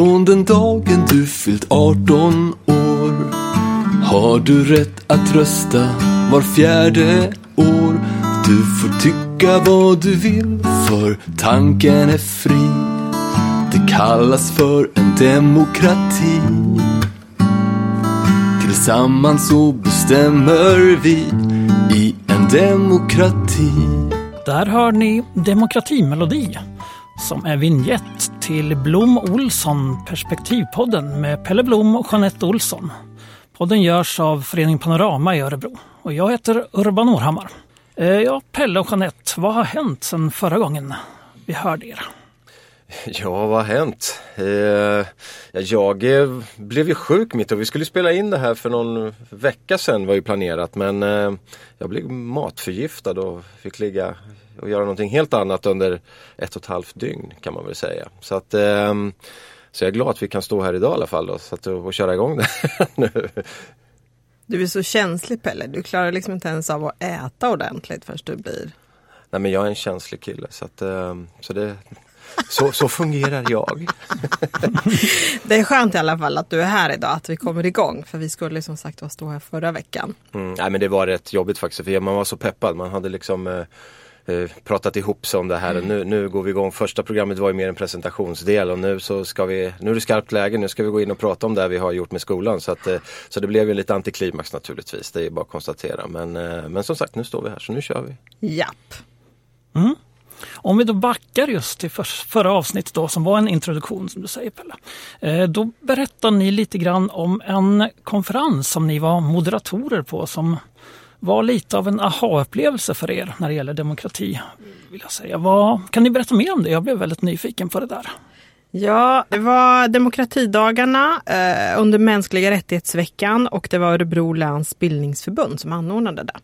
Från den dagen du fyllt 18 år har du rätt att rösta var fjärde år. Du får tycka vad du vill för tanken är fri. Det kallas för en demokrati. Tillsammans så bestämmer vi i en demokrati. Där hör ni Demokratimelodi som är vignett till Blom Olsson Perspektivpodden med Pelle Blom och Jeanette Olsson. Podden görs av Föreningen Panorama i Örebro och jag heter Urban Århammar. Eh, ja, Pelle och Jeanette, vad har hänt sedan förra gången vi hörde er? Ja, vad har hänt? Eh, jag eh, blev ju sjuk mitt och vi skulle spela in det här för någon vecka sedan var ju planerat men jag blev matförgiftad och fick ligga och göra någonting helt annat under ett och ett halvt dygn kan man väl säga. Så att eh, så jag är glad att vi kan stå här idag i alla fall då, så att, och köra igång det nu. Du är så känslig Pelle, du klarar liksom inte ens av att äta ordentligt först du blir... Nej men jag är en känslig kille så att ehm, så det så, så fungerar jag. det är skönt i alla fall att du är här idag, att vi kommer igång. För vi skulle som sagt stå här förra veckan. Mm, nej men det var rätt jobbigt faktiskt, för man var så peppad. Man hade liksom eh, pratat ihop sig om det här. Mm. Nu, nu går vi igång. Första programmet var ju mer en presentationsdel och nu så ska vi, nu är det skarpt läge. Nu ska vi gå in och prata om det vi har gjort med skolan. Så, att, eh, så det blev ju lite antiklimax naturligtvis. Det är bara att konstatera. Men, eh, men som sagt, nu står vi här så nu kör vi. Japp. Mm. Om vi då backar just till för, förra avsnittet då, som var en introduktion som du säger Pelle. Eh, då berättar ni lite grann om en konferens som ni var moderatorer på som var lite av en aha-upplevelse för er när det gäller demokrati. Vill jag säga. Vad, kan ni berätta mer om det? Jag blev väldigt nyfiken på det där. Ja, det var demokratidagarna eh, under mänskliga rättighetsveckan och det var Örebro läns bildningsförbund som anordnade det.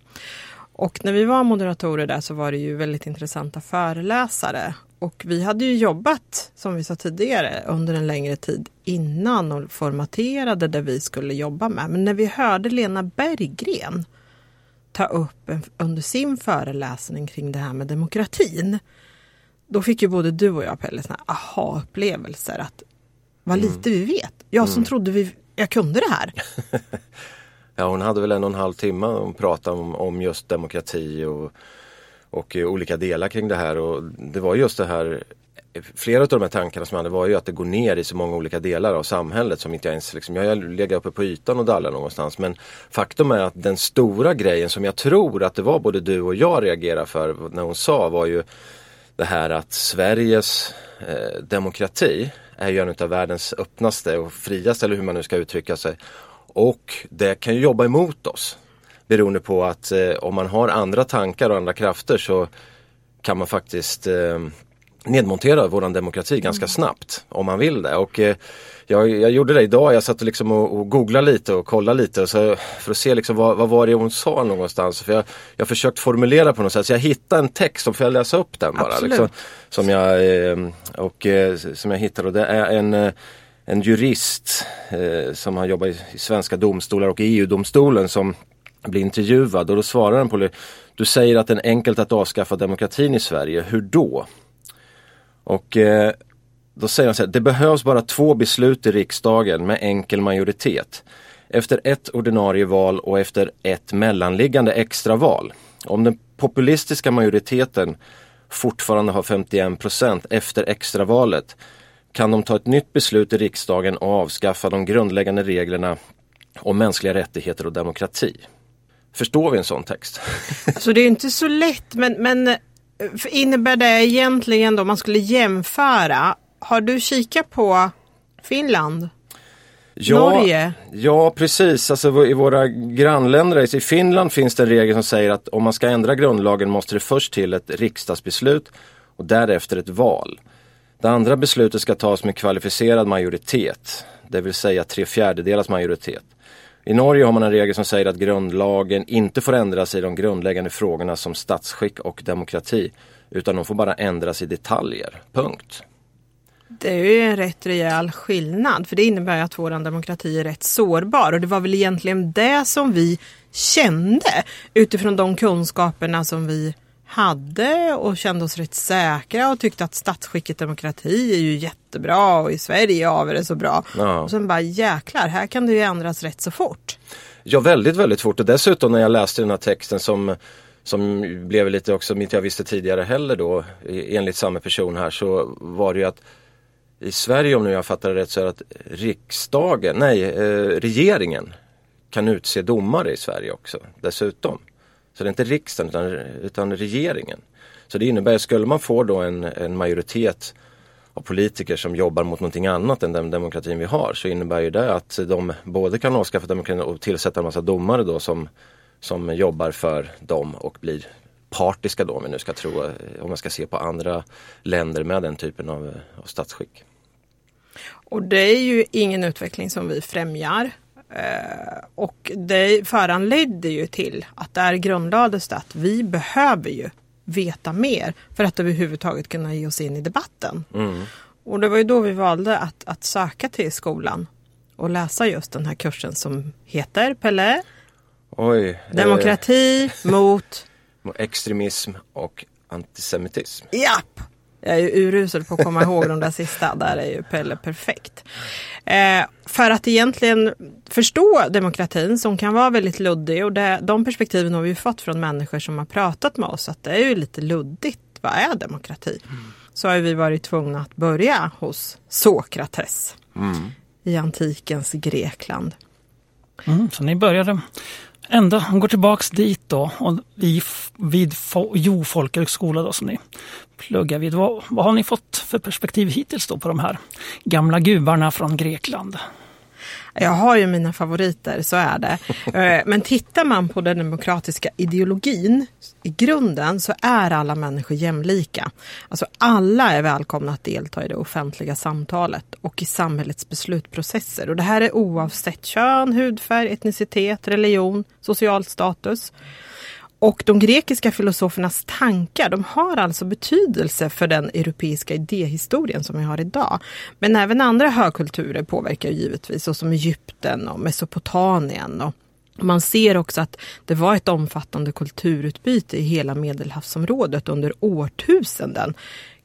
Och när vi var moderatorer där så var det ju väldigt intressanta föreläsare. Och vi hade ju jobbat, som vi sa tidigare, under en längre tid innan och formaterade det vi skulle jobba med. Men när vi hörde Lena Berggren ta upp en, under sin föreläsning kring det här med demokratin. Då fick ju både du och jag Pelle såna aha-upplevelser att vad mm. lite vi vet. Jag som mm. trodde vi, jag kunde det här. ja hon hade väl en och en halv timme och pratade om, om just demokrati och, och olika delar kring det här och det var just det här flera av de här tankarna som jag hade var ju att det går ner i så många olika delar av samhället som inte jag ens, liksom, jag har legat uppe på ytan och dallat någonstans. Men faktum är att den stora grejen som jag tror att det var både du och jag reagerade för när hon sa var ju det här att Sveriges eh, demokrati är ju en av världens öppnaste och friaste eller hur man nu ska uttrycka sig. Och det kan ju jobba emot oss. Beroende på att eh, om man har andra tankar och andra krafter så kan man faktiskt eh, nedmontera våran demokrati ganska mm. snabbt om man vill det. Och, eh, jag, jag, gjorde det idag, jag satt och, liksom och, och googlade lite och kollade lite och så, för att se liksom vad, vad var det hon sa någonstans. För jag, jag försökt formulera på något sätt så jag hittade en text, som får jag läsa upp den bara? Liksom, som, jag, eh, och, eh, som jag hittade och det är en eh, en jurist eh, som har jobbat i, i svenska domstolar och EU-domstolen som blir intervjuad och då svarar han på det. Du säger att det är enkelt att avskaffa demokratin i Sverige, hur då? Och eh, då säger han så här, det behövs bara två beslut i riksdagen med enkel majoritet. Efter ett ordinarie val och efter ett mellanliggande extraval. Om den populistiska majoriteten fortfarande har 51 procent efter extravalet kan de ta ett nytt beslut i riksdagen och avskaffa de grundläggande reglerna om mänskliga rättigheter och demokrati. Förstår vi en sån text? Så det är inte så lätt men, men innebär det egentligen då, man skulle jämföra, har du kikat på Finland? Ja, Norge? Ja precis, alltså i våra grannländer, i Finland finns det en regel som säger att om man ska ändra grundlagen måste det först till ett riksdagsbeslut och därefter ett val. Det andra beslutet ska tas med kvalificerad majoritet, det vill säga tre fjärdedelars majoritet. I Norge har man en regel som säger att grundlagen inte får ändras i de grundläggande frågorna som statsskick och demokrati. Utan de får bara ändras i detaljer. Punkt. Det är ju en rätt rejäl skillnad för det innebär att vår demokrati är rätt sårbar och det var väl egentligen det som vi kände utifrån de kunskaperna som vi hade och kände oss rätt säkra och tyckte att statsskicket demokrati är ju jättebra och i Sverige har vi det så bra. Ja. Och sen bara jäklar, här kan det ju ändras rätt så fort. Ja, väldigt, väldigt fort. Och dessutom när jag läste den här texten som, som blev lite också, som inte jag visste tidigare heller då, enligt samma person här, så var det ju att i Sverige, om nu jag fattar det rätt, så är det att riksdagen, nej, eh, regeringen kan utse domare i Sverige också dessutom. Så det är inte riksdagen utan, utan regeringen. Så det innebär, skulle man få då en, en majoritet av politiker som jobbar mot någonting annat än den demokratin vi har så innebär ju det att de både kan avskaffa demokratin och tillsätta en massa domare då som, som jobbar för dem och blir partiska då om vi nu ska tro, om man ska se på andra länder med den typen av, av statsskick. Och det är ju ingen utveckling som vi främjar. Eh, och det föranledde ju till att där grundlades det att vi behöver ju veta mer för att överhuvudtaget kunna ge oss in i debatten. Och det var ju då vi valde att, att söka till skolan och läsa just den här kursen som heter Pelle, Oj, Demokrati mot eh, extremism och antisemitism. Japp! Jag är ju urusel på att komma ihåg de där sista. Där är ju Pelle perfekt. Eh, för att egentligen förstå demokratin som kan vara väldigt luddig och det, de perspektiven har vi ju fått från människor som har pratat med oss att det är ju lite luddigt. Vad är demokrati? Så har vi varit tvungna att börja hos Sokrates i antikens Grekland. Mm, så ni började ända, går tillbaks dit då och vid, vid Jo folkhögskola då som ni pluggar vid. Vad, vad har ni fått för perspektiv hittills då på de här gamla gubbarna från Grekland? Jag har ju mina favoriter, så är det. Eh, Men tittar man på den demokratiska ideologin i grunden så är alla människor jämlika. Alltså alla är välkomna att delta i det offentliga samtalet och i samhällets beslutsprocesser. Och det här är oavsett kön, hudfärg, etnicitet, religion, social status. Och de grekiska filosofernas tankar de har alltså betydelse för den europeiska idéhistorien som vi har idag. Men även andra högkulturer påverkar givetvis, såsom Egypten och Mesopotamien. Och man ser också att det var ett omfattande kulturutbyte i hela Medelhavsområdet under årtusenden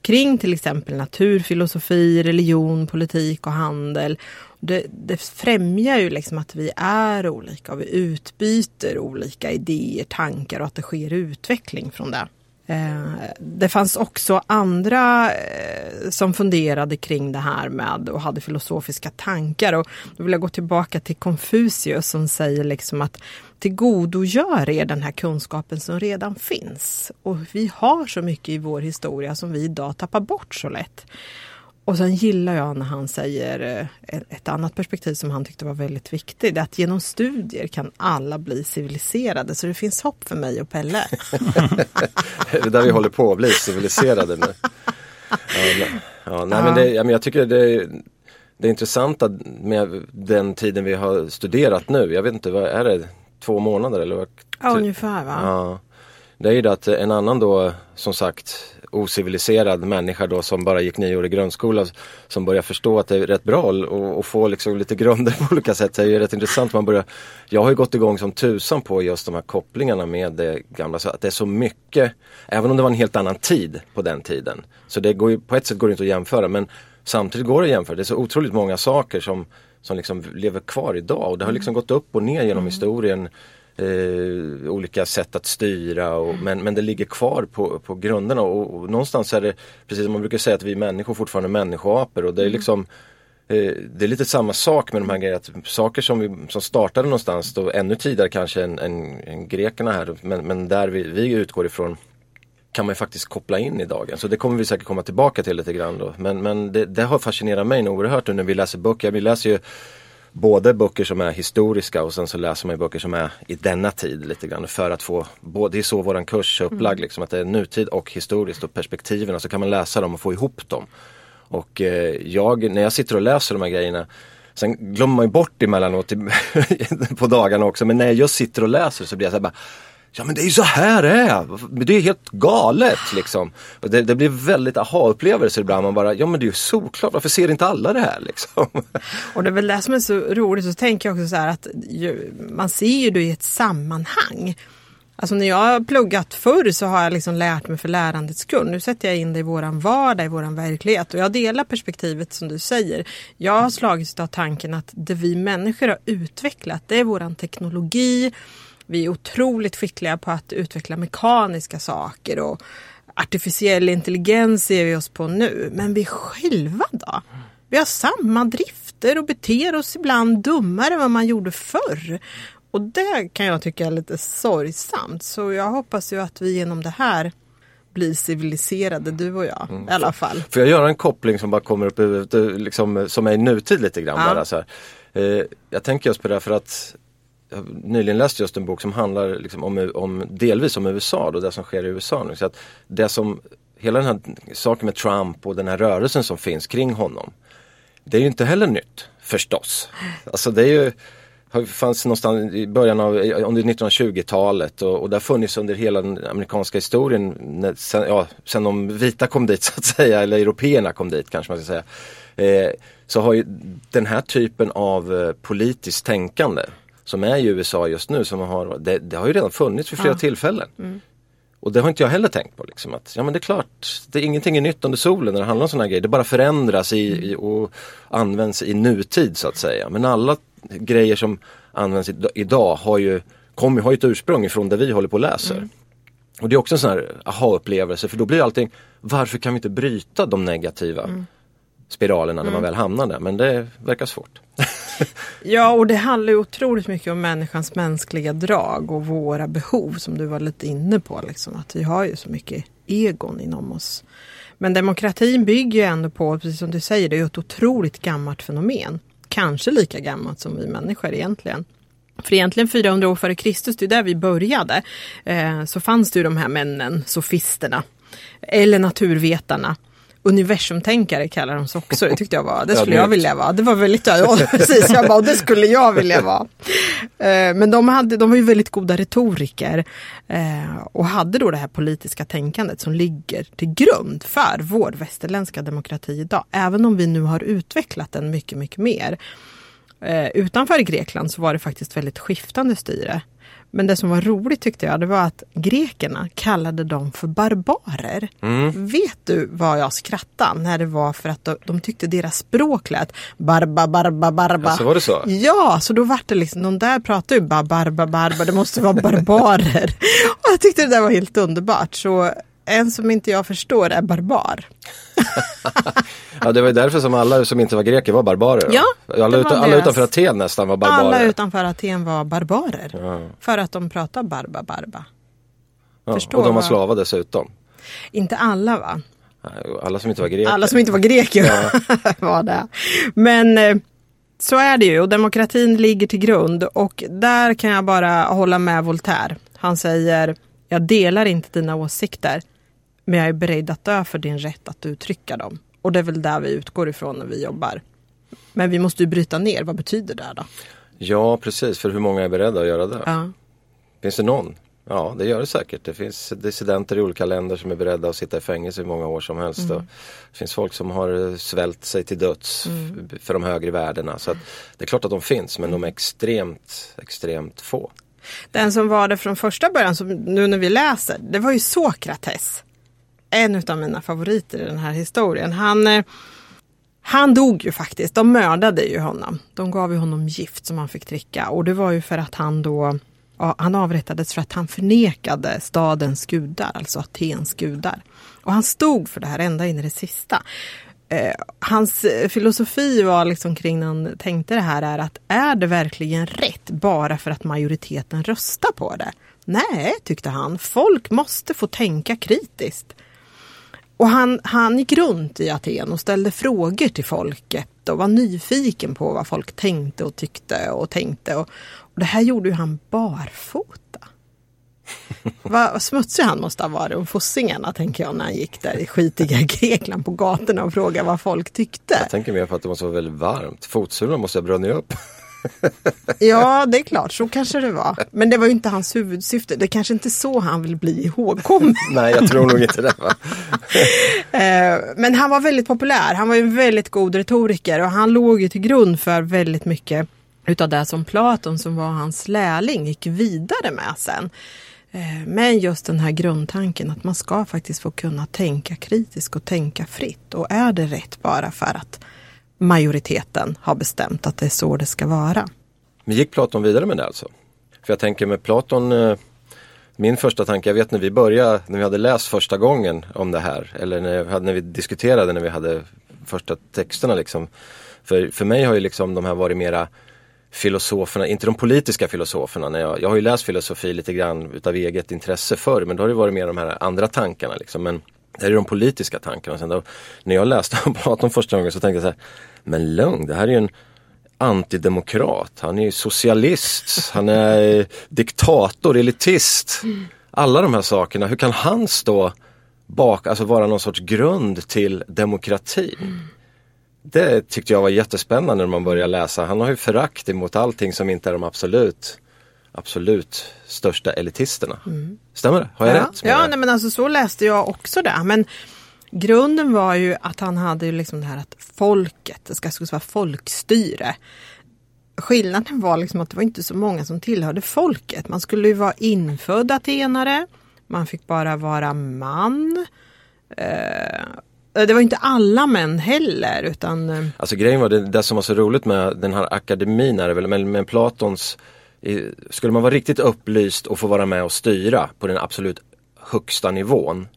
kring till exempel naturfilosofi, religion, politik och handel. Det, det främjar ju liksom att vi är olika och vi utbyter olika idéer, tankar och att det sker utveckling från det. Eh, det fanns också andra eh, som funderade kring det här med och hade filosofiska tankar. Och då vill jag gå tillbaka till Konfucius som säger liksom att tillgodogör er den här kunskapen som redan finns. Och vi har så mycket i vår historia som vi idag tappar bort så lätt. Och sen gillar jag när han säger eh, ett annat perspektiv som han tyckte var väldigt viktigt. Att genom studier kan alla bli civiliserade. Så det finns hopp för mig och Pelle. Det är där vi håller på att bli civiliserade nu. Ja, nej, ja, nej, men det, ja, men jag tycker det det är intressant att med den tiden vi har studerat nu. Jag vet inte, vad är det? Två månader eller? vad? Ja, ungefär va? Ja. Det är ju det att en annan då som sagt ociviliserad människa då som bara gick nio år i grundskola som börjar förstå att det är rätt bra och, och få liksom lite grunder på olika sätt. Det är ju rätt intressant. Man börjar, jag har ju gått igång som tusan på just de här kopplingarna med det gamla. Så att det är så mycket, även om det var en helt annan tid på den tiden. Så det går ju, på ett sätt går det inte att jämföra men samtidigt går det att jämföra. Det är så otroligt många saker som, som liksom lever kvar idag och det har liksom gått upp och ner genom historien eh, olika sätt att styra och, men, men det ligger kvar på, på grunderna och, och någonstans är det precis som man brukar säga att vi människor fortfarande är människoapor och det är liksom eh, det är lite samma sak med de här grejerna, att saker som, vi, som startade någonstans då ännu tidigare kanske än, än, än grekerna här men, men där vi, vi utgår ifrån kan man faktiskt koppla in i dagen. Så det kommer vi säkert komma tillbaka till lite grann då. Men, men det, det har fascinerat mig nog oerhört nu när vi läser böcker. Vi läser ju både böcker som är historiska och sen så läser man böcker som är i denna tid lite grann för att få, både, det är så våran kurs är upplagd liksom, att det är nutid och historiskt och perspektiven så kan man läsa dem och få ihop dem. Och eh, jag, när jag sitter och läser de här grejerna Sen glömmer man ju bort emellanåt på dagarna också men när jag sitter och läser så blir jag så här bara Ja men det är ju så här det är! Det är helt galet liksom. Det, det blir väldigt aha-upplevelser ibland. Man bara, ja men det är ju såklart, varför ser inte alla det här liksom? Och det är väl det som är så roligt. Så tänker jag också så här att ju, man ser ju det i ett sammanhang. Alltså när jag har pluggat förr så har jag liksom lärt mig för lärandets skull. Nu sätter jag in det i våran vardag, i våran verklighet. Och jag delar perspektivet som du säger. Jag har slagits av tanken att det vi människor har utvecklat, det är våran teknologi. Vi är otroligt skickliga på att utveckla mekaniska saker och artificiell intelligens ser vi oss på nu. Men vi själva då? Vi har samma drifter och beter oss ibland dummare än vad man gjorde förr. Och det kan jag tycka är lite sorgsamt. Så jag hoppas ju att vi genom det här blir civiliserade, du och jag mm. i alla fall. Får jag göra en koppling som bara kommer upp liksom, som är i nutid lite grann ja. bara så eh, jag tänker just på det för att nyligen läst just en bok som handlar liksom om, om, delvis om USA och det som sker i USA nu. Så att det som, hela den här saken med Trump och den här rörelsen som finns kring honom. Det är ju inte heller nytt förstås. Alltså det är ju fanns någonstans i början av under 1920-talet och, och det har funnits under hela den amerikanska historien när, sen, ja, sen de vita kom dit så att säga, eller européerna kom dit kanske man ska säga. Eh, så har ju den här typen av eh, politiskt tänkande som är i USA just nu, som har, det, det har ju redan funnits vid flera ja. tillfällen. Mm. Och det har inte jag heller tänkt på. Liksom, att, ja men det är klart, det är ingenting är nytt under solen när det handlar om sådana grejer. Det bara förändras i, i, och används i nutid så att säga. Men alla grejer som används idag har ju, kom, har ju ett ursprung ifrån det vi håller på och läser. Mm. Och det är också en sån här aha-upplevelse för då blir allting, varför kan vi inte bryta de negativa mm. spiralerna när man mm. väl hamnar där? Men det verkar svårt. ja och det handlar ju otroligt mycket om människans mänskliga drag och våra behov som du var lite inne på. Liksom, att vi har ju så mycket egon inom oss. Men demokratin bygger ju ändå på, precis som du säger, det är ett otroligt gammalt fenomen kanske lika gammalt som vi människor egentligen. För egentligen 400 år före Kristus, det är där vi började, eh, så fanns det ju de här männen, sofisterna, eller naturvetarna universumtänkare kallar de sig också. Det tyckte jag var, det skulle jag vilja vara. Det var väldigt, ja precis, jag bara, det skulle jag vilja vara. Eh, men de, hade, de var ju väldigt goda retoriker eh, och hade då det här politiska tänkandet som ligger till grund för vår västerländska demokrati idag. Även om vi nu har utvecklat den mycket, mycket mer. Eh, utanför Grekland så var det faktiskt väldigt skiftande styre. Men det som var roligt tyckte jag, det var att grekerna kallade dem för barbarer. Mm. Vet du vad jag skrattade när det var för att de, de tyckte deras språk lät barba, barba, barba. Ja, så var det så? Ja, så då var det liksom, de där pratar ju bara barba, barba, det måste vara barbarer. Och jag tyckte det där var helt underbart. Så en som inte jag förstår är barbar. Ja, det var därför som alla som inte var greker var barbarer. Ja, alla, utan, alla utanför Aten nästan var barbarer. Alla utanför Aten var barbarer. Ja. För att de pratar barba, barba. Ja, och de var slavar dessutom. Inte alla va? Alla som inte var greker. Alla som inte var greker ja. var det. Men eh, så är det ju och demokratin ligger till grund och där kan jag bara hålla med Voltaire. Han säger jag delar inte dina åsikter men jag är beredd att dö för din rätt att uttrycka dem. Och det är väl där vi utgår ifrån när vi jobbar. Men vi måste ju bryta ner, vad betyder det då? Ja precis, för hur många är beredda att göra det? Ja. Finns det någon? Ja det gör det säkert. Det finns dissidenter i olika länder som är beredda att sitta i fängelse i många år som helst. Mm. Det finns folk som har svält sig till döds mm. för de högre värdena. Så det är klart att de finns men de är extremt, extremt få. Den som var det från första början, som nu när vi läser, det var ju Sokrates en av mina favoriter i den här historien. Han, eh, han dog ju faktiskt. De mördade ju honom. De gav ju honom gift som han fick dricka och det var ju för att han då han avrättades för att han förnekade stadens gudar, alltså Atens gudar. Och han stod för det här ända in i det sista. Eh, hans eh, filosofi var liksom kring när han tänkte det här är att är det verkligen rätt bara för att majoriteten röstar på det? Nej, tyckte han. Folk måste få tänka kritiskt. Och han, han gick runt i Aten och ställde frågor till folket och var nyfiken på vad folk tänkte och tyckte och tänkte. Och, och det här gjorde ju han barfota. vad smutsig han måste ha varit om fossingarna tänker jag när han gick där i skitiga Grekland på gatorna och frågade vad folk tyckte. Jag tänker mer på att det måste vara väldigt varmt. Fotsulorna måste ha brunnit upp. ja, det är klart, så kanske det var. Men det var ju inte hans huvudsyfte. Det är kanske inte så han vill bli ihågkommen. Nej, jag tror nog inte det. Eh, men han var väldigt populär. Han var en väldigt god retoriker och han låg ju till grund för väldigt mycket utav det som Platon, som var hans lärling, gick vidare med sen. Eh, Men just den här grundtanken att man ska faktiskt få kunna tänka kritiskt och tänka fritt. Och är det rätt bara för att majoriteten har bestämt att det är så det ska vara? Men gick Platon vidare med det alltså? För jag tänker med Platon, eh, min första tanke, jag vet när vi började, när vi hade läst första gången om det här, eller när, när vi diskuterade när vi hade första texterna liksom. För, för mig har ju liksom de här varit mera filosoferna, inte de politiska filosoferna. När jag, jag har ju läst filosofi lite grann utav eget intresse förr men då har det varit mer de här andra tankarna liksom. Men det här är de politiska tankarna. Sen då, när jag läste om Platon första gången så tänkte jag så här, men lugn, det här är ju en antidemokrat, han är socialist, han är diktator, elitist. Alla de här sakerna, hur kan han stå bak, alltså vara någon sorts grund till demokratin? Det tyckte jag var jättespännande när man började läsa. Han har ju förakt emot allting som inte är de absolut absolut största elitisterna. Stämmer det? Har jag ja, rätt? Ja, nej, men alltså så läste jag också det. Men grunden var ju att han hade ju liksom det här att folket, det ska, skulle vara folkstyre. Skillnaden var liksom att det var inte så många som tillhörde folket. Man skulle ju vara infödd atenare, man fick bara vara man. Eh, det var inte alla män heller utan eh, Alltså grejen var det, det som var så roligt med den här akademin är väl, men med Platons Skulle man vara riktigt upplyst och få vara med och styra på den absolut högsta nivån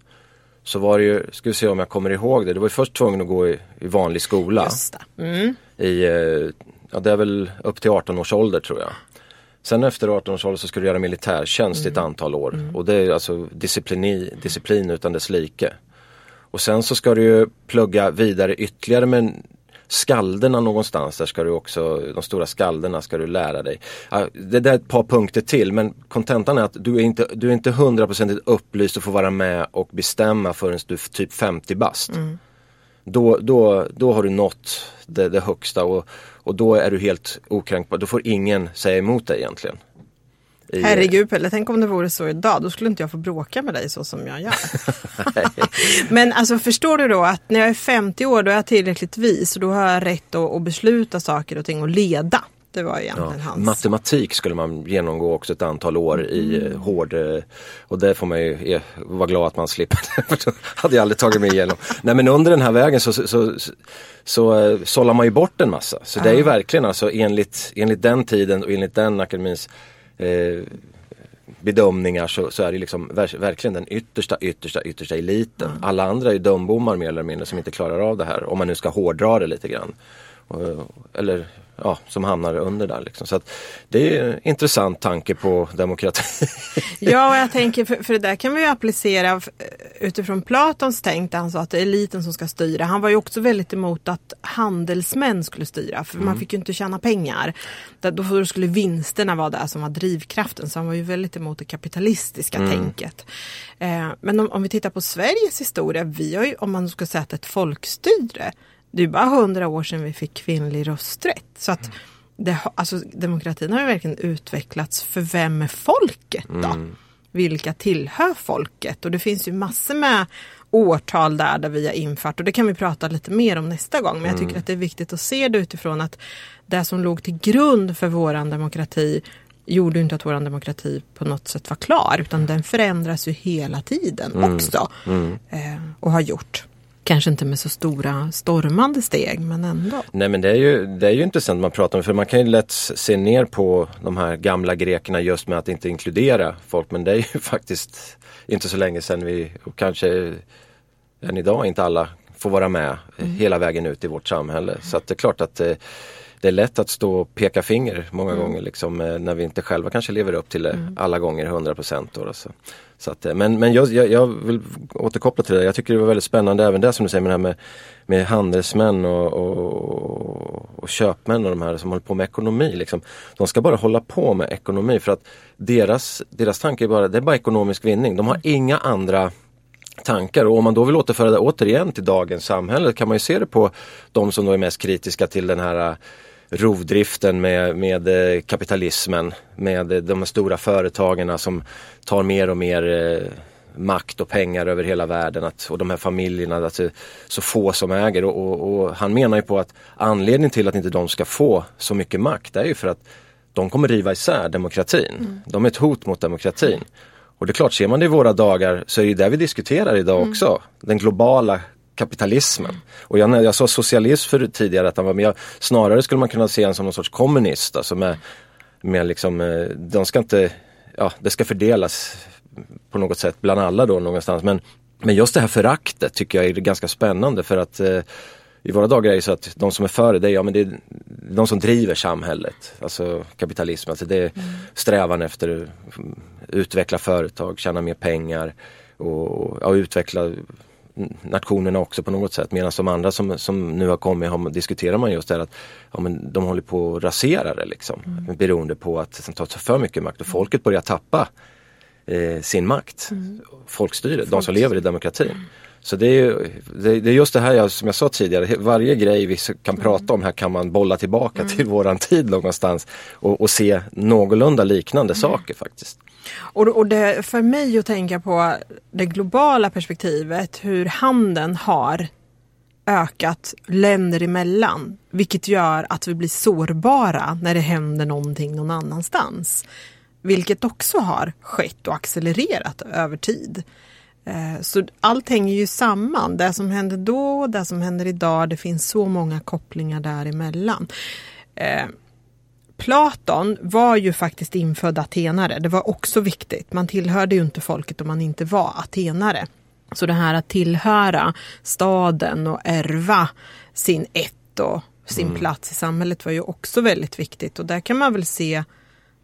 så var det ju, ska vi se om jag kommer ihåg det, det var ju först tvungen att gå i, i vanlig skola. Mm. i, eh, ja det är väl upp till 18 års ålder tror jag. Sen efter 18 års ålder så ska du göra militärtjänst i ett antal år och det är alltså disciplin, disciplin utan dess like. Och sen så ska du ju plugga vidare ytterligare men skalderna någonstans, där ska du också, de stora skalderna ska du lära dig. Det där är ett par punkter till men kontentan är att du är inte, du är inte hundraprocentigt upplyst och får vara med och bestämma förrän du är typ 50 bast. Då, då, då har du nått det, det högsta och, och då är du helt okränkbar. Då får ingen säga emot dig egentligen. I- Herregud Pelle, tänk om det vore så idag. Då skulle inte jag få bråka med dig så som jag gör. Men alltså förstår du då att när jag är 50 år då är jag tillräckligt vis och då har jag rätt att, att besluta saker och ting och leda. Det var egentligen Ja, hans. matematik skulle man genomgå också ett antal år i eh, hård eh, och det får man ju eh, vara glad att man slipper. Hade jag aldrig tagit mig igenom. Nej men under den här vägen så, så, så, så sållar man ju bort en massa. Så det är ju verkligen alltså enligt, enligt den tiden och enligt den akademins eh, bedömningar så, så är det liksom ver- verkligen den yttersta, yttersta, yttersta eliten. Alla andra är ju dumbommar mer eller mindre som inte klarar av det här. Om man nu ska hårdra det lite grann. Eller ja, som hamnar under där liksom. Så det är en intressant tanke på demokrati. Ja, och jag tänker, för, för det där kan vi ju applicera f- utifrån Platons tänk där han sa att det är eliten som ska styra. Han var ju också väldigt emot att handelsmän skulle styra, för man fick ju inte tjäna pengar. Då skulle vinsterna vara det som var drivkraften, så han var ju väldigt emot det kapitalistiska tänket. Eh, men om, om vi tittar på Sveriges historia, vi har ju, om man ska säga att ett folkstyre, det är bara hundra år sedan vi fick kvinnlig rösträtt. Så att det, alltså, demokratin har ju verkligen utvecklats för vem är folket då? Vilka tillhör folket? Och det finns ju massor med årtal där, där vi har infört och det kan vi prata lite mer om nästa gång. Men jag tycker att det är viktigt att se det utifrån att det som låg till grund för våran demokrati gjorde inte att våran demokrati på något sätt var klar utan den förändras ju hela tiden också. Eh, och har gjort. Kanske inte med så stora stormande steg men ändå. Nej men det är ju, det är ju intressant man pratar om för man kan ju lätt se ner på de här gamla grekerna just med att inte inkludera folk men det är ju faktiskt inte så länge sedan vi, och kanske än idag inte alla får vara med hela vägen ut i vårt samhälle. Så att det är klart att eh, det är lätt att stå och peka finger många gånger liksom, eh, när vi inte själva kanske lever upp till det alla gånger 100 procent. Så. Så att, eh, men men jag, jag, vill återkoppla till det. Jag tycker det var väldigt spännande även det som du säger med det här med, med handelsmän och, och, och köpmän och de här som håller på med ekonomi. Liksom. De ska bara hålla på med ekonomi för att deras, deras tanke är bara, det är bara ekonomisk vinning. De har inga andra tankar och om man då vill återföra det återigen till dagens samhälle kan man ju se det på de som då är mest kritiska till den här rovdriften med, med eh, kapitalismen, med eh, de stora företagen som tar mer och mer eh, makt och pengar över hela världen att, och de här familjerna, att är så få som äger och, och, och han menar ju på att anledningen till att inte de ska få så mycket makt är ju för att de kommer riva isär demokratin. De är ett hot mot demokratin. Och det är klart, ser man det i våra dagar så är det det vi diskuterar idag Mm. också. Den globala kapitalismen. Och jag, jag sa socialism för tidigare, att han var, men jag, snarare skulle man kunna se en som någon sorts kommunist. Alltså med, med liksom, eh, de ska inte, ja det ska fördelas på något sätt bland alla då någonstans. Men, men just det här föraktet tycker jag är ganska spännande för att eh, i våra dagar är det så att de som är för det, ja, men det är de som driver samhället. Alltså kapitalism, alltså det är strävan efter att utveckla företag, tjäna mer pengar och, och utveckla nationerna också på något sätt. Medan de andra som, som nu har kommit har, diskuterar man just det här att ja, men de håller på att rasera det liksom. Beroende på att de tar för mycket makt och folket börjar tappa eh, sin makt. Folkstyret, de som lever i demokratin. Så det är, det, är just det här jag, som jag sa tidigare, varje grej vi kan prata om här kan man bolla tillbaka till våran tid någonstans och, och se någorlunda liknande saker faktiskt. Och, och det, för mig att tänka på det globala perspektivet, hur handeln har ökat länder emellan. Vilket gör att vi blir sårbara när det händer någonting någon annanstans. Vilket också har skett och accelererat över tid. Eh, Så allt hänger ju samman. Det som hände då, det som händer idag, det finns så många kopplingar däremellan. Eh, Platon var ju faktiskt infödd atenare. Det var också viktigt. Man tillhörde ju inte folket om man inte var atenare. Så det här att tillhöra staden och ärva sin ett och sin plats i samhället var ju också väldigt viktigt. Och där kan man väl se,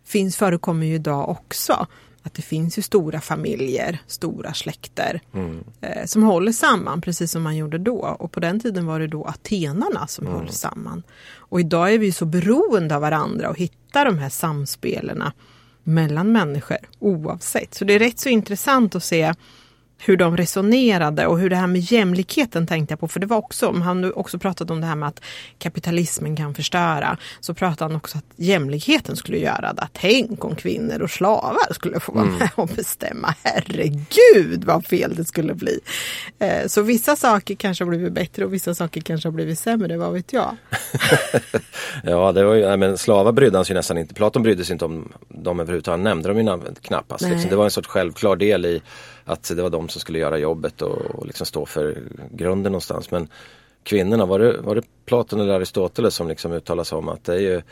finns, förekommer ju idag också, att det finns ju stora familjer, stora släkter eh, som håller samman precis som man gjorde då. Och på den tiden var det då atenarna som höll samman. Och idag är vi så beroende av varandra och hittar de här samspelarna mellan människor oavsett. Så det är rätt så intressant att se hur de resonerade och hur det här med jämlikheten tänkte jag på. För det var också, han också pratat om det här med att kapitalismen kan förstöra. Så pratade han också att jämlikheten skulle göra det. Tänk om kvinnor och slavar skulle få vara med och bestämma. Herregud vad fel det skulle bli. Eh, Så vissa saker kanske har blivit bättre och vissa saker kanske har blivit sämre, vad vet jag. Ja, det var ju, men slavar brydde han sig nästan inte. Platon brydde sig inte om dem överhuvudtaget. Han nämnde dem ju. Nej. Liksom. Det var en sorts självklar del i att det var de som skulle göra jobbet och, och liksom stå för grunden någonstans. Men kvinnorna, var det, var det Platon eller Aristoteles som liksom uttalade sig om att det är ju,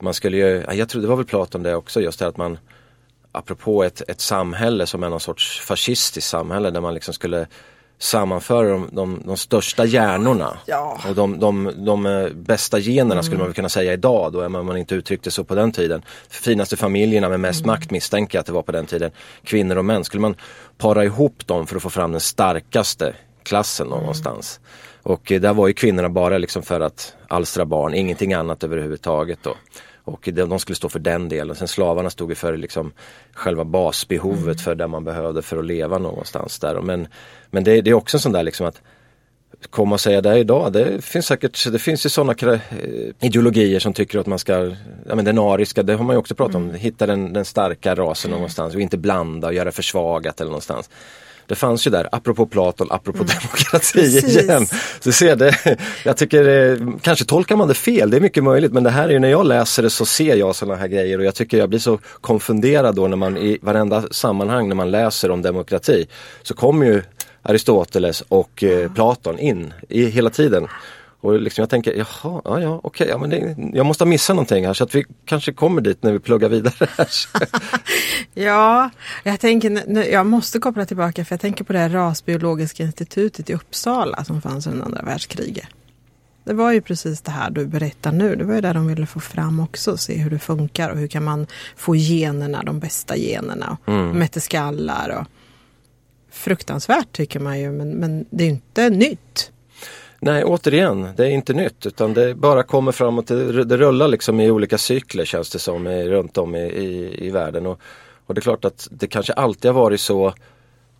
man skulle ju, ja, jag tror det var väl Platon det också, just det att man apropå ett, ett samhälle som är någon sorts fascistiskt samhälle där man liksom skulle sammanföra de, de, de största hjärnorna Ja. och de, de, de eh, bästa generna skulle man väl kunna säga idag då, om man inte uttryckte så på den tiden. Finaste familjerna med mest makt misstänker jag att det var på den tiden. Kvinnor och män, skulle man para ihop dem för att få fram den starkaste klassen någonstans. Och eh, där var ju kvinnorna bara liksom för att alstra barn, ingenting annat överhuvudtaget då. Och de, de skulle stå för den delen. Sen slavarna stod ju för liksom själva basbehovet för det man behövde för att leva någonstans där. Men, men det, det är också en sån där liksom att komma och säga det idag. Det finns säkert, det finns ju sådana eh, ideologier som tycker att man ska, ja men den ariska, det har man ju också pratat om, hitta den, den starka rasen någonstans och inte blanda och göra försvagat eller någonstans. Det fanns ju där, apropå Platon, apropå demokrati Precis. igen. Så ser det, jag tycker, eh, kanske tolkar man det fel, det är mycket möjligt, men det här är ju när jag läser det så ser jag sådana här grejer och jag tycker jag blir så konfunderad då när man i varenda sammanhang när man läser om demokrati så kommer ju Aristoteles och eh, Platon in i, hela tiden. Och liksom jag tänker, jaha, ja, ja okej, ja, men det, jag måste ha missat någonting här så att vi kanske kommer dit när vi pluggar vidare. Ja, jag tänker, nu- jag måste koppla tillbaka för jag tänker på det här rasbiologiska institutet i Uppsala som fanns under andra världskriget. Det var ju precis det här du berättar nu. Det var ju där de ville få fram också, se hur det funkar och hur kan man få generna, de bästa generna. Och Mm. Mätte skallar och fruktansvärt tycker man ju, men, men det är inte nytt. Nej, återigen, det är inte nytt utan det bara kommer framåt. Det, det rullar liksom i olika cykler känns det som i, runt om i, i, i världen. Och, och det är klart att det kanske alltid har varit så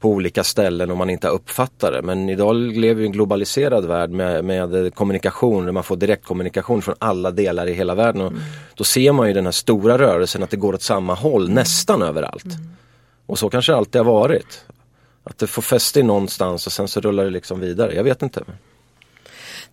på olika ställen om man inte har uppfattat det. Men idag lever vi i en globaliserad värld med, med kommunikation, där man får direktkommunikation från alla delar i hela världen. Och Då ser man ju den här stora rörelsen att det går åt samma håll nästan överallt. Och så kanske det alltid har varit. Att det får fäste någonstans och sen så rullar det liksom vidare. Jag vet inte.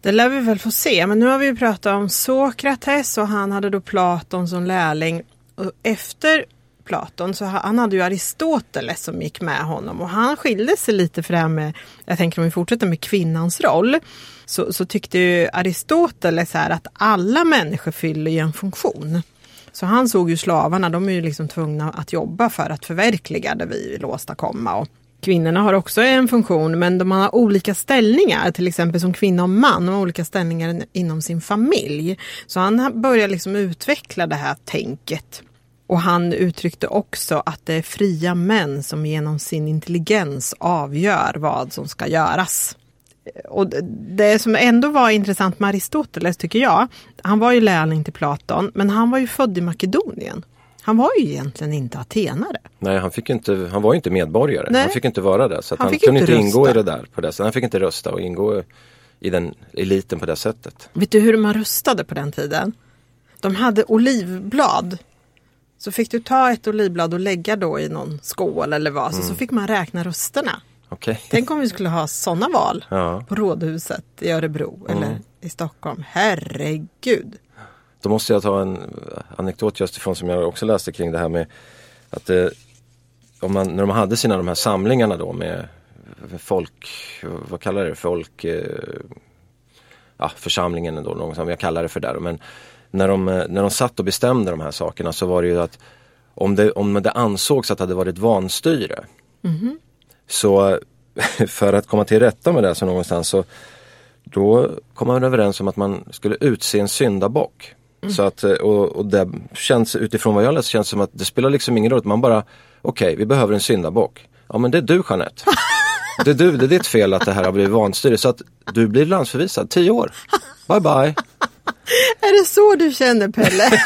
Det lär vi väl få se, men nu har vi ju pratat om Sokrates och han hade då Platon som lärling. Och efter Platon. Så han hade ju Aristoteles som gick med honom och han skilde sig lite för det här med, jag tänker om vi fortsätter med kvinnans roll, så, så tyckte ju Aristoteles här att alla människor fyller ju en funktion. Så han såg ju slavarna, de är ju liksom tvungna att jobba för att förverkliga det vi vill åstadkomma. Och kvinnorna har också en funktion men de har olika ställningar, till exempel som kvinna och man, de har olika ställningar inom sin familj. Så han börjar liksom utveckla det här tänket. Och han uttryckte också att det är fria män som genom sin intelligens avgör vad som ska göras. Och det som ändå var intressant med Aristoteles tycker jag, han var ju lärling till Platon, men han var ju född i Makedonien. Han var ju egentligen inte atenare. Nej, han, fick inte, han var inte medborgare. Nej. Han fick inte vara det. Så Han han, kunde inte inte ingå i det där. På det. sättet. Han fick inte rösta och ingå i den eliten på det sättet. Vet du hur man röstade på den tiden? De hade olivblad. Så fick du ta ett olivblad och lägga då i någon skål eller vad, så, så fick man räkna rösterna. Okej. Tänk om vi skulle ha sådana val Ja. på Rådhuset i Örebro eller i Stockholm. Herregud. Då måste jag ta en anekdot just ifrån som jag också läste kring det här med att eh, om man, när de hade sina de här samlingarna då med folk, vad kallar det, folk, eh, ja församlingen då, något som jag kallar det för där. Men när de, eh, när de satt och bestämde de här sakerna så var det ju att om det, om det ansågs att det hade varit vanstyre så för att komma till rätta med det så någonstans så då kom man överens om att man skulle utse en syndabock. Så att, eh, och, och det känns utifrån vad jag läst känns som att det spelar liksom ingen roll. Man bara, okej vi behöver en syndabock. Ja men det är du Jeanette. Det är du, det är ditt fel att det här har blivit vanstyre. Så att du blir landsförvisad, tio år. Bye bye. Är det så du känner Pelle?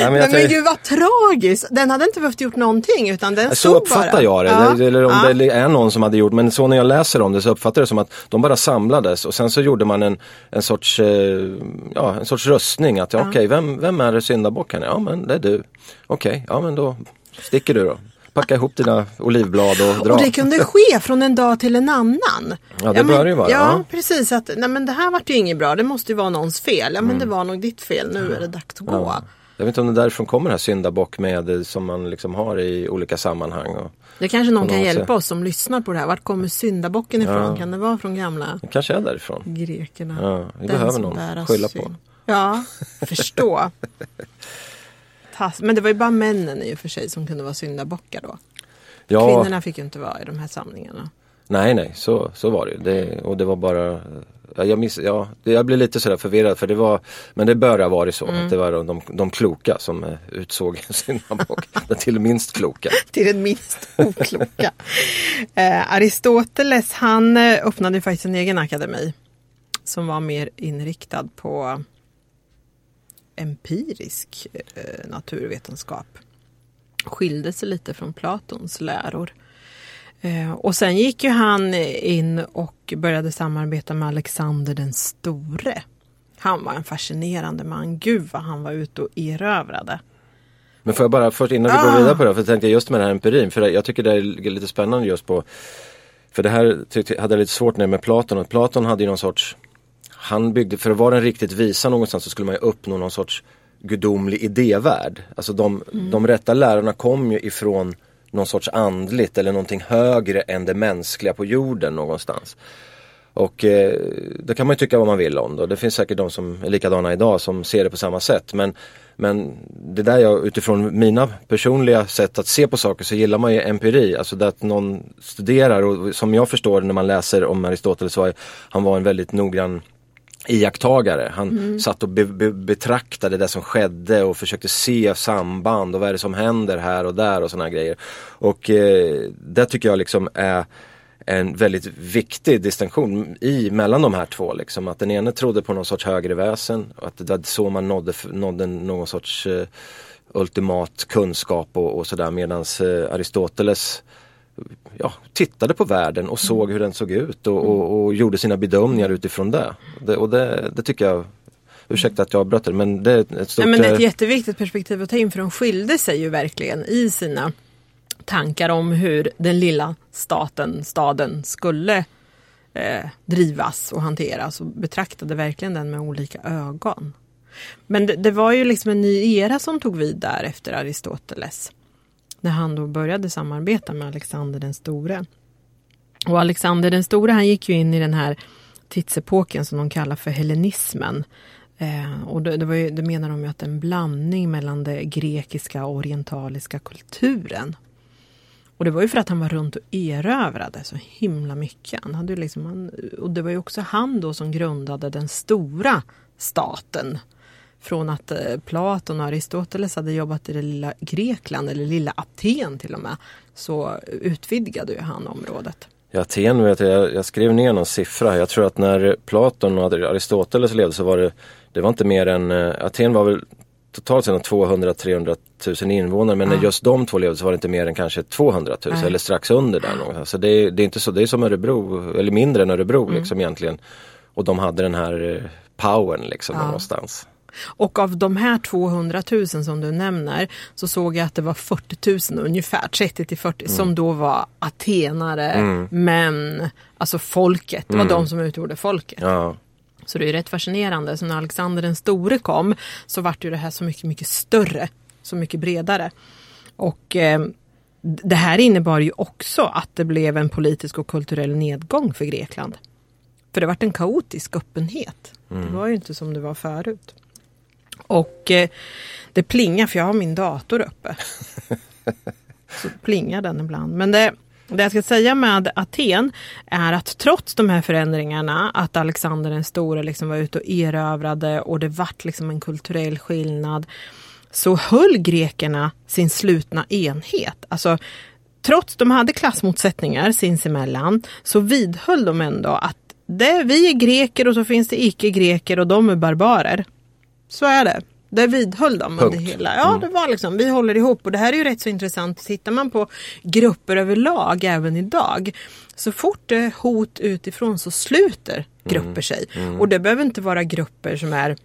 Nej, men Men, men gud vad tragiskt. Den hade inte behövt gjort någonting utan den Så uppfattar bara. jag det. Ja. Eller- om Ja. det är någon som hade gjort, men så när jag läser om det så uppfattar jag det som att de bara samlades och sen så gjorde man en, en, sorts, eh, ja, en sorts röstning. Att ja. okej, vem, vem är det syndabocken? Ja men det är du. Okej, ja men då sticker du då. Packa ihop dina olivblad och dra. Och det kunde ske från en dag till en annan. Ja, det bör det ju vara, Ja, ja. precis. Att, nej, men det här vart ju inget bra. Det måste ju vara någons fel. Ja, men det var nog ditt fel. Nu är det dags att gå. Mm. Ja. Jag vet inte om det är därifrån kommer det här syndabock med eh, som man liksom har i olika sammanhang. Och, Det kanske någon kan hjälpa oss som lyssnar på det här. Vart kommer syndabocken ifrån? Ja. Kan det vara från gamla det kanske är därifrån. grekerna? Ja, vi Den behöver någon skylla på. Ja, förstå. Tass- Men det var ju bara männen i och för sig som kunde vara syndabockar då. Ja, Kvinnorna fick ju inte vara i de här samlingarna. Nej, nej, så, så var det ju. Det, och det var bara ja, jag, miss, ja, jag blev lite sådär förvirrad för det var Men det bör ha varit så att det var de, de kloka som eh, utsåg syndabock. Till minst kloka. till den minst okloka. eh, Aristoteles han eh, öppnade faktiskt en egen akademi som var mer inriktad på empirisk eh, naturvetenskap. Skilde sig lite från Platons läror. Eh, och sen gick ju han in och började samarbeta med Alexander den store. Han var en fascinerande man. Gud vad han var ute och erövrade. Men får jag bara först innan vi Ah. går vidare på det, för jag tänkte just med den här empirin, för jag tycker det är lite spännande just på För det här tyckte, hade jag lite svårt med med Platon Platon hade ju någon sorts Han byggde, för att vara den riktigt visa någonstans så skulle man ju uppnå någon sorts gudomlig idévärld. Alltså de, de rätta lärarna kom ju ifrån någon sorts andligt eller någonting högre än det mänskliga på jorden någonstans. Och eh, det kan man ju tycka vad man vill om. Då. Det finns säkert de som är likadana idag som ser det på samma sätt. Men, men det där jag utifrån mina personliga sätt att se på saker så gillar man ju empiri. Alltså det att någon studerar och som jag förstår när man läser om Aristoteles var han var en väldigt noggrann iakttagare. Han satt och be, be, betraktade det som skedde och försökte se samband och vad är det som händer här och där och sådana grejer. Och eh, det tycker jag liksom är en väldigt viktig distinktion i, mellan de här två. Liksom. Att den ene trodde på någon sorts högre väsen och att det var så man nådde, nådde någon sorts eh, ultimat kunskap och, och sådär medans eh, Aristoteles ja, tittade på världen och såg hur den såg ut och, och, och gjorde sina bedömningar utifrån det. det och det, det tycker jag, ursäkta att jag avbröt det, men det är ett stort... Nej, men det är ett eh, jätteviktigt perspektiv att ta in för de skilde sig ju verkligen i sina tankar om hur den lilla staten, staden skulle eh, drivas och hanteras och betraktade verkligen den med olika ögon. Men det, det, var ju liksom en ny era som tog vid där efter Aristoteles. När han då började samarbeta med Alexander den store. Och Alexander den store han gick ju in i den här tidsepoken som de kallar för hellenismen. Eh, och det, det, var ju, det menar de ju att en blandning mellan den grekiska och orientaliska kulturen. Och det var ju för att han var runt och erövrade så himla mycket. Han hade liksom, han, och det var ju också han då som grundade den stora staten. Från att eh, Platon och Aristoteles hade jobbat i det lilla Grekland, eller lilla Aten till och med, så utvidgade ju han området. I Aten vet jag, jag skrev ner någon siffra. Jag tror att när Platon och Aristoteles levde så var det, det var inte mer än, eh, Aten var väl totalt sett 200-300 000 invånare men ja. när just de två levde så var det inte mer än kanske 200 000 Nej. eller strax under där. Något. Så det är, det är inte så, det är som Örebro, eller mindre än Örebro mm. liksom egentligen. Och de hade den här eh, powern liksom ja. någonstans. Och av de här 200 000 som du nämner så såg jag att det var 40 000 ungefär, 30 till 40 mm. som då var atenare, mm. män, alltså folket. Det var mm. de som utgjorde folket. Ja. Så det är rätt fascinerande. Så när Alexander den store kom så vart ju det här så mycket, mycket större, så mycket bredare. Och eh, det här innebar ju också att det blev en politisk och kulturell nedgång för Grekland. För det vart en kaotisk öppenhet. Mm. Det var ju inte som det var förut. Och eh, det plingar för jag har min dator uppe. Så plingar den ibland. Men det, det jag ska säga med Aten är att trots de här förändringarna, att Alexander den store liksom var ute och erövrade och det vart liksom en kulturell skillnad, så höll grekerna sin slutna enhet. Alltså, trots de hade klassmotsättningar sinsemellan så vidhöll de ändå att det, vi är greker och så finns det icke-greker och de är barbarer. Så är det. Det vidhöll de under hela. Ja, mm. det var liksom, vi håller ihop och det här är ju rätt så intressant. Tittar man på grupper överlag även idag. Så fort det är hot utifrån så sluter grupper mm. sig. Mm. Och det behöver inte vara grupper som är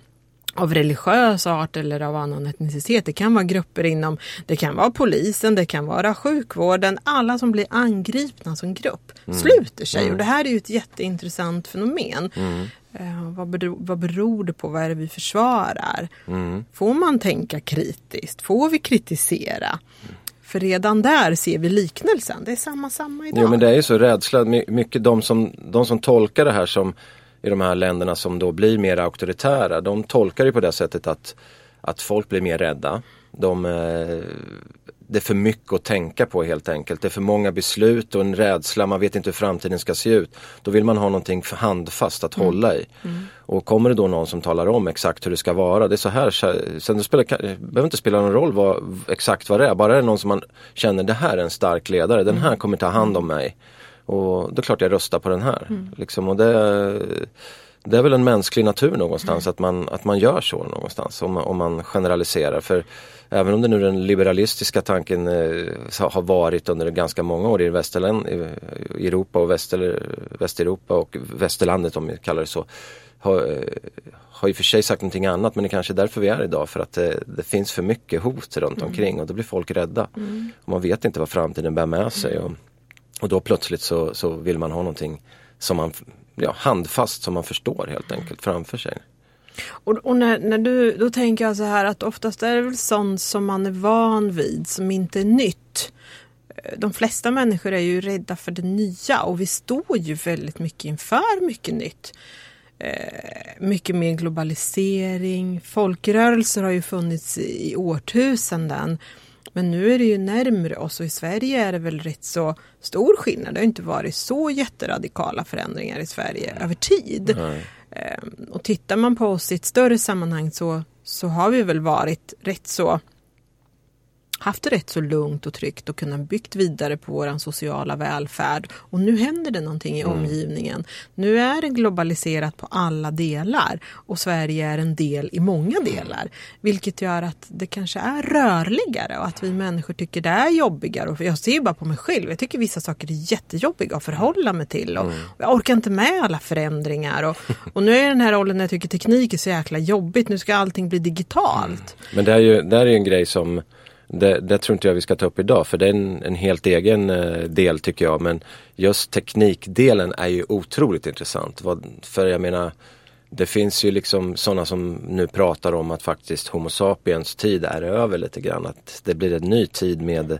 av religiös art eller av annan etnicitet. Det kan vara grupper inom, det kan vara polisen, det kan vara sjukvården. Alla som blir angripna som grupp mm. sluter sig. Mm. Och det här är ju ett jätteintressant fenomen. Mm. Eh, vad, beror, vad beror det på? Vad är det vi försvarar? Mm. Får man tänka kritiskt? Får vi kritisera? För redan där ser vi liknelsen. Det är samma samma idag. Jo men det är ju så rädsla. Mycket de som, de som tolkar det här som i de här länderna som då blir mer auktoritära. De tolkar det på det sättet att, att folk blir mer rädda. De, eh, det är för mycket att tänka på helt enkelt. Det är för många beslut och en rädsla, man vet inte hur framtiden ska se ut. Då vill man ha någonting handfast att mm. hålla i. Mm. Och kommer det då någon som talar om exakt hur det ska vara, det är så här, sen det, spelar, det behöver inte spela någon roll vad, exakt vad det är, bara det är någon som man känner, det här är en stark ledare, den här mm. kommer ta hand om mig. Och det är klart jag röstar på den här. Mm. Liksom, och det, det är väl en mänsklig natur någonstans att, man, att man gör så någonstans om, om man generaliserar. För även om det nu den liberalistiska tanken eh, har varit under ganska många år i västerland, i Europa och Väster, Västeuropa och västerlandet om vi kallar det så. Har, eh, har i och för sig sagt någonting annat men det är kanske är därför vi är idag för att det, det finns för mycket hot runt mm. omkring och då blir folk rädda. Mm. Och man vet inte vad framtiden bär med sig. Och, och då plötsligt så, så vill man ha någonting som man, ja, handfast som man förstår helt enkelt framför sig. Och, och, när, när du, då tänker jag så här att oftast är det väl sånt som man är van vid som inte är nytt. Eh, de flesta människor är ju rädda för det nya och vi står ju väldigt mycket inför mycket nytt. Eh, mycket mer globalisering, folkrörelser har ju funnits i årtusenden. Men nu är det ju närmre oss och i Sverige är det väl rätt så stor skillnad. Det har inte varit så jätteradikala förändringar i Sverige över tid. Nej. Ehm, och tittar man på oss i ett större sammanhang så, så har vi väl varit rätt så haft det rätt så lugnt och tryggt och kunnat byggt vidare på vår sociala välfärd. Och nu händer det någonting i mm. omgivningen. Nu är det globaliserat på alla delar och Sverige är en del i många delar. Vilket gör att det kanske är rörligare och att vi människor tycker det är jobbigare. Och jag ser bara på mig själv, jag tycker vissa saker är jättejobbiga att förhålla mig till. Och, mm. jag orkar inte med alla förändringar. Och, och nu är den här rollen när jag tycker teknik är så jäkla jobbigt. Nu ska allting bli digitalt. Mm. Men det är ju det är en grej som det, det, tror inte jag vi ska ta upp idag för det är en, en helt egen eh, del tycker jag. Men just teknikdelen är ju otroligt intressant. Vad, för jag menar det finns ju liksom sådana som nu pratar om att faktiskt Homo sapiens tid är över lite grann. Att det blir en ny tid med,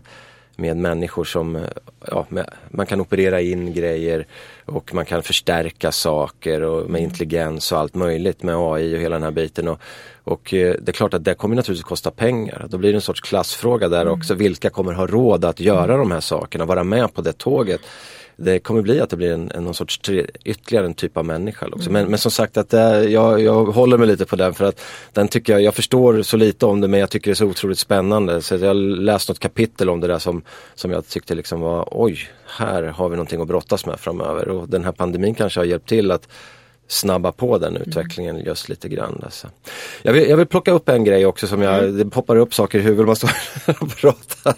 med människor som, ja, med, man kan operera in grejer och man kan förstärka saker och med intelligens och allt möjligt med AI och hela den här biten. Och, och eh, det är klart att det kommer naturligtvis kosta pengar. Då blir det en sorts klassfråga där också. Vilka kommer ha råd att göra de här sakerna, vara med på det tåget? Det kommer bli att det blir en, en någon sorts tre, ytterligare en typ av människa. Också. Mm. Men, men som sagt att det, jag, jag håller mig lite på den för att den tycker jag, jag förstår så lite om det men jag tycker det är så otroligt spännande. Så jag har läst något kapitel om det där som, som jag tyckte liksom var oj, här har vi någonting att brottas med framöver. Och den här pandemin kanske har hjälpt till att snabba på den utvecklingen mm. just lite grann. Alltså. Jag, vill, jag vill plocka upp en grej också som jag, mm. det poppar upp saker i huvudet man står och pratar.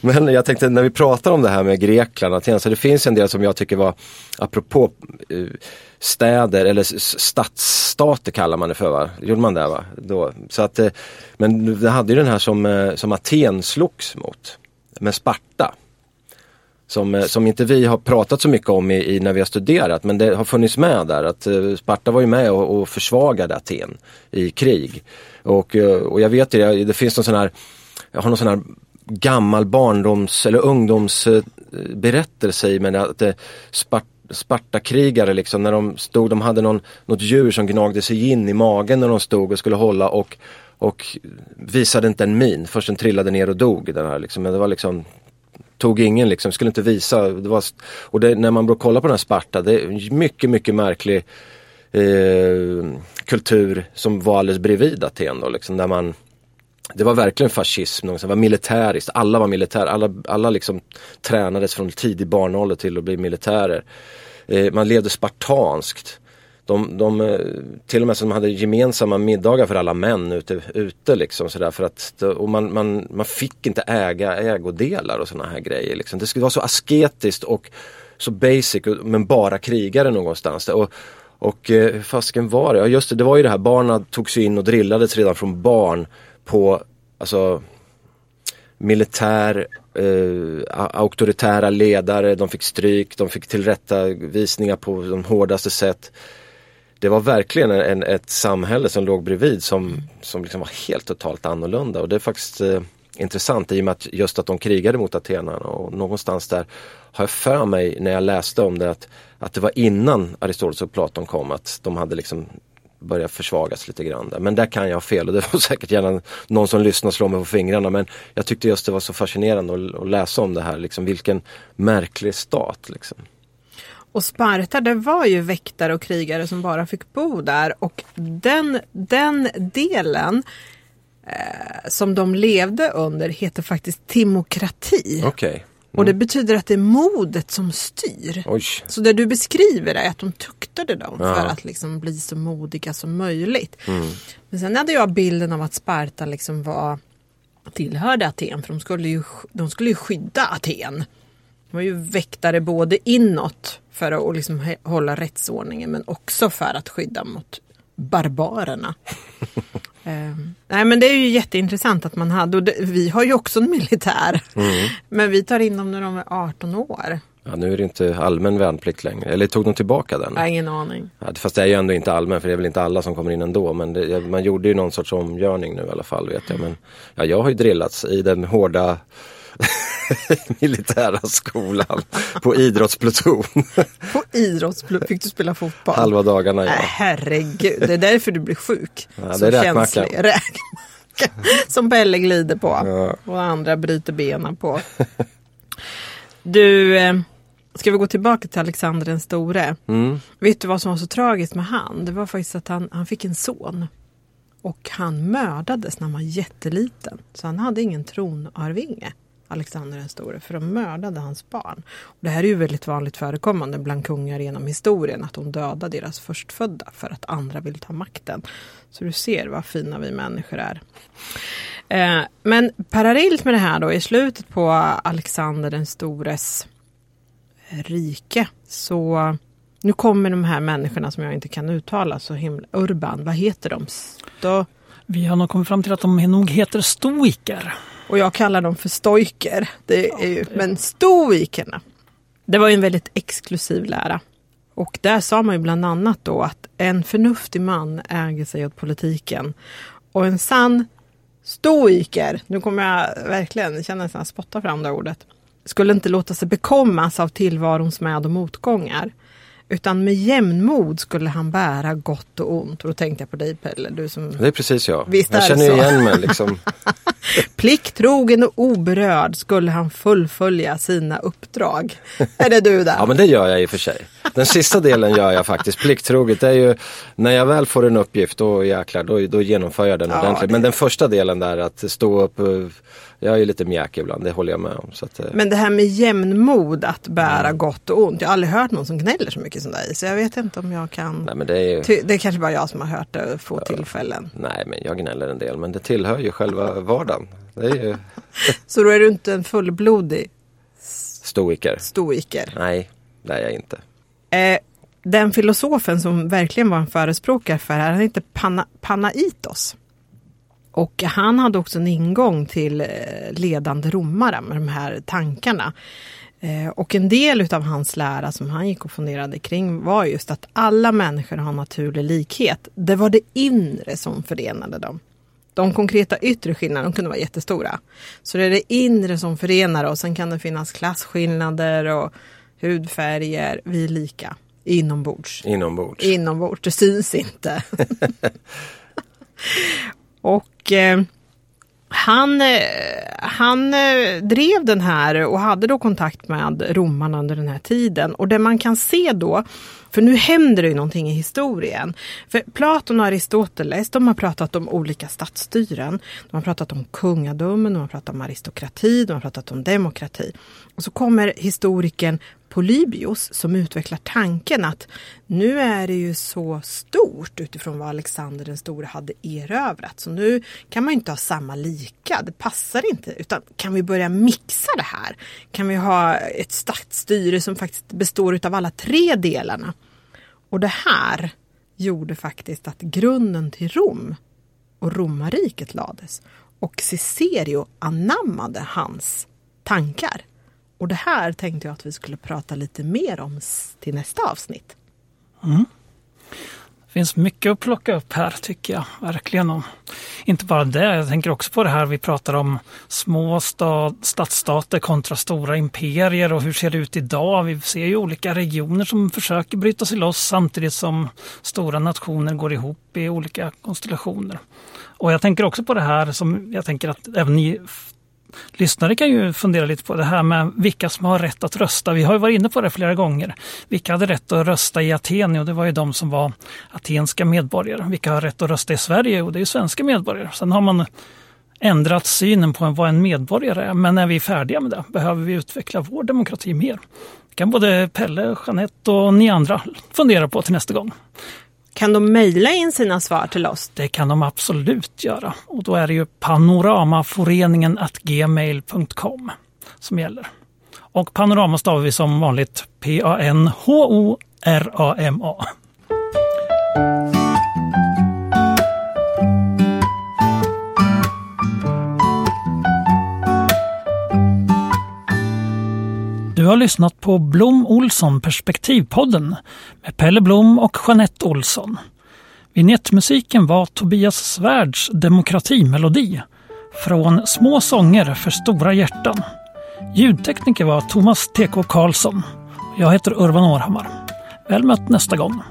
Men jag tänkte när vi pratar om det här med Grekland, Aten, så det finns en del som jag tycker var, apropå uh, städer eller stadsstater kallar man det för va? Gjorde man det va? Då, så att, uh, men det hade ju den här som, uh, som Aten slogs mot, med Sparta som, eh, som inte vi har pratat så mycket om i, i, när vi har studerat men det har funnits med där att eh, Sparta var ju med och, och försvagade Aten i krig. Och, eh, och jag vet det, det finns någon sån här, jag har någon sån här gammal barndoms eller ungdomsberättelse i mig att Spart Spartakrigare liksom när de stod, de hade någon, något djur som gnagde sig in i magen när de stod och skulle hålla och och visade inte en min först den trillade ner och dog. Den här, liksom. Men det var liksom tog ingen liksom, skulle inte visa. Det var, och det, när man kollar på den här Sparta, det är mycket, mycket märklig eh, kultur som var alldeles bredvid Aten då, liksom, där man det var verkligen fascism, det var militäriskt, alla var militärer, alla, alla liksom tränades från tidig barnålder till att bli militärer. Eh, man levde spartanskt. De, de, eh, till och med som hade gemensamma middagar för alla män ute, ute liksom sådär för att och man, man, man fick inte äga ägodelar och sådana här grejer. Liksom. Det skulle vara så asketiskt och så basic men bara krigare någonstans. Och, och eh, hur fasken var det? Ja just det, det var ju det här barnen tog sig in och drillades redan från barn på alltså militär, eh, auktoritära ledare, de fick stryk, de fick tillrättavisningar på de hårdaste sätt det var verkligen en, ett samhälle som låg bredvid som, som liksom var helt totalt annorlunda och det är faktiskt eh, intressant i och med att just att de krigade mot Athena och någonstans där har jag för mig när jag läste om det att, att det var innan Aristoteles och Platon kom att de hade liksom börjat försvagas lite grann där. Men där kan jag ha fel och det får säkert gärna någon som lyssnar slå mig på fingrarna men jag tyckte just det var så fascinerande att, att läsa om det här, liksom vilken märklig stat. Liksom. Och Sparta det var ju väktare och krigare som bara fick bo där och den, den delen eh, som de levde under heter faktiskt timokrati. Okay. Mm. Och det betyder att det är modet som styr. Oj. Så det du beskriver är att de tuktade dem ja. för att liksom bli så modiga som möjligt. Mm. Men sen hade jag bilden av att Sparta liksom var tillhörde Aten för de skulle ju, de skulle ju skydda Aten. De var ju väktare både inåt för att liksom hålla rättsordningen men också för att skydda mot barbarerna. eh, nej men det är ju jätteintressant att man hade, och det, vi har ju också en militär. Mm. Men vi tar in dem när de är 18 år. Ja, nu är det inte allmän värnplikt längre. Eller tog de tillbaka den? Nej, ingen aning. Ja, fast det är ju ändå inte allmän för det är väl inte alla som kommer in ändå. Men det, man gjorde ju någon sorts omgörning nu i alla fall vet jag. Men ja, jag har ju drillats i den hårda militära skolan på idrottspluton. på idrottspluton? Fick du spela fotboll? Halva dagarna ja. Äh, herregud, det är därför du blir sjuk. Ja, det är räkmackan. Som Pelle glider på ja. och andra bryter benen på. Du, eh, ska vi gå tillbaka till Alexander den store? Mm. Vet du vad som var så tragiskt med han? Det var faktiskt att han, han fick en son. Och han mördades när han var jätteliten. Så han hade ingen tronarvinge. Alexander den store för de mördade hans barn. Och det här är ju väldigt vanligt förekommande bland kungar genom historien att de dödar deras förstfödda för att andra vill ta makten. Så du ser vad fina vi människor är. Eh, men parallellt med det här då i slutet på Alexander den stores rike så nu kommer de här människorna som jag inte kan uttala så himla Urban, vad heter de? Sto... Vi har nog kommit fram till att de nog heter stoiker. Och jag kallar dem för stoiker. Det är ju, men stoikerna. Det var ju en väldigt exklusiv lära. Och där sa man ju bland annat då att en förnuftig man äger sig åt politiken. Och en sann stoiker, nu kommer jag verkligen känna nästan spotta fram det ordet, skulle inte låta sig bekommas av tillvarons med och motgångar. Utan med jämnmod skulle han bära gott och ont. Och då tänkte jag på dig Pelle. Du som... Det är precis jag. Visst jag känner så? igen mig liksom. Plikttrogen och oberörd skulle han fullfölja sina uppdrag. Är det du där? Ja men det gör jag i och för sig. Den sista delen gör jag faktiskt plikttroget. Är ju när jag väl får en uppgift då jäklar då, då genomför jag den Ja, ordentligt. det- Men den första delen där att stå upp. Jag är lite mjäkig ibland, det håller jag med om. Att, eh, Men det här med jämnmod att bära Mm. gott och ont. Jag har aldrig hört någon som gnäller så mycket som dig. Så jag vet inte om jag kan... nej men det är ju, Ty- Det är kanske bara jag som har hört det få tillfällen. nej men jag gnäller en del men det tillhör ju själva vardagen. Ju Så då är du inte en fullblodig stoiker. stoiker. Nej, det är jag inte. Eh, den filosofen som verkligen var en förespråkare för det här, han hette Pana, Panaitos. Och han hade också en ingång till eh, ledande romare med de här tankarna. Eh, och en del av hans lära som han gick och funderade kring var just att alla människor har naturlig likhet. Det var det inre som förenade dem. De konkreta yttre skillnaderna de kunde vara jättestora. Så det är det inre som förenar oss. Sen kan det finnas klasskillnader och hudfärger. Vi är lika inombords. Inombords. Inombords, det syns inte. och eh, han, eh, han eh, drev den här och hade då kontakt med romarna under den här tiden. Och det man kan se då, för nu händer det ju någonting i historien. För Platon och Aristoteles, de har pratat om olika statsstyren. De har pratat om kungadömen, de har pratat om aristokrati, de har pratat om demokrati. Och så kommer historikern Polybios som utvecklar tanken att nu är det ju så stort utifrån vad Alexander den store hade erövrat. Så nu kan man ju inte ha samma lika, det passar inte. Utan kan vi börja mixa det här? Kan vi ha ett statsstyre som faktiskt består av alla tre delarna? Och det här gjorde faktiskt att grunden till Rom och romarriket lades. Och Cicerio anammade hans tankar. Och det här tänkte jag att vi skulle prata lite mer om till nästa avsnitt. Mm. Det finns mycket att plocka upp här tycker jag verkligen. Och inte bara det, jag tänker också på det här vi pratar om små stad, stadsstater kontra stora imperier och hur ser det ut idag? Vi ser ju olika regioner som försöker bryta sig loss samtidigt som stora nationer går ihop i olika konstellationer. Och jag tänker också på det här som jag tänker att även ni lyssnare kan ju fundera lite på det här med vilka som har rätt att rösta. Vi har ju varit inne på det flera gånger. Vilka hade rätt att rösta i Aten? Och det var ju de som var atenska medborgare. Vilka har rätt att rösta i Sverige? Och det är ju svenska medborgare. Sen har man ändrat synen på vad en medborgare är. Men när vi är färdiga med det behöver vi utveckla vår demokrati mer. Det kan både Pelle, Jeanette och ni andra fundera på till nästa gång. Kan de mejla in sina svar till oss? Det kan de absolut göra. Och då är det ju panoramaforeningen gmail.com som gäller. Och panorama stavar vi som vanligt P-A-N-H-O-R-A-M-A. Du har lyssnat på Blom Olsson Perspektivpodden med Pelle Blom och Jeanette Olsson. Vignettmusiken var Tobias Svärds Demokratimelodi från Små sånger för stora hjärtan. Ljudtekniker var Thomas TK Karlsson. Jag heter Urban Århammar. Väl mött nästa gång.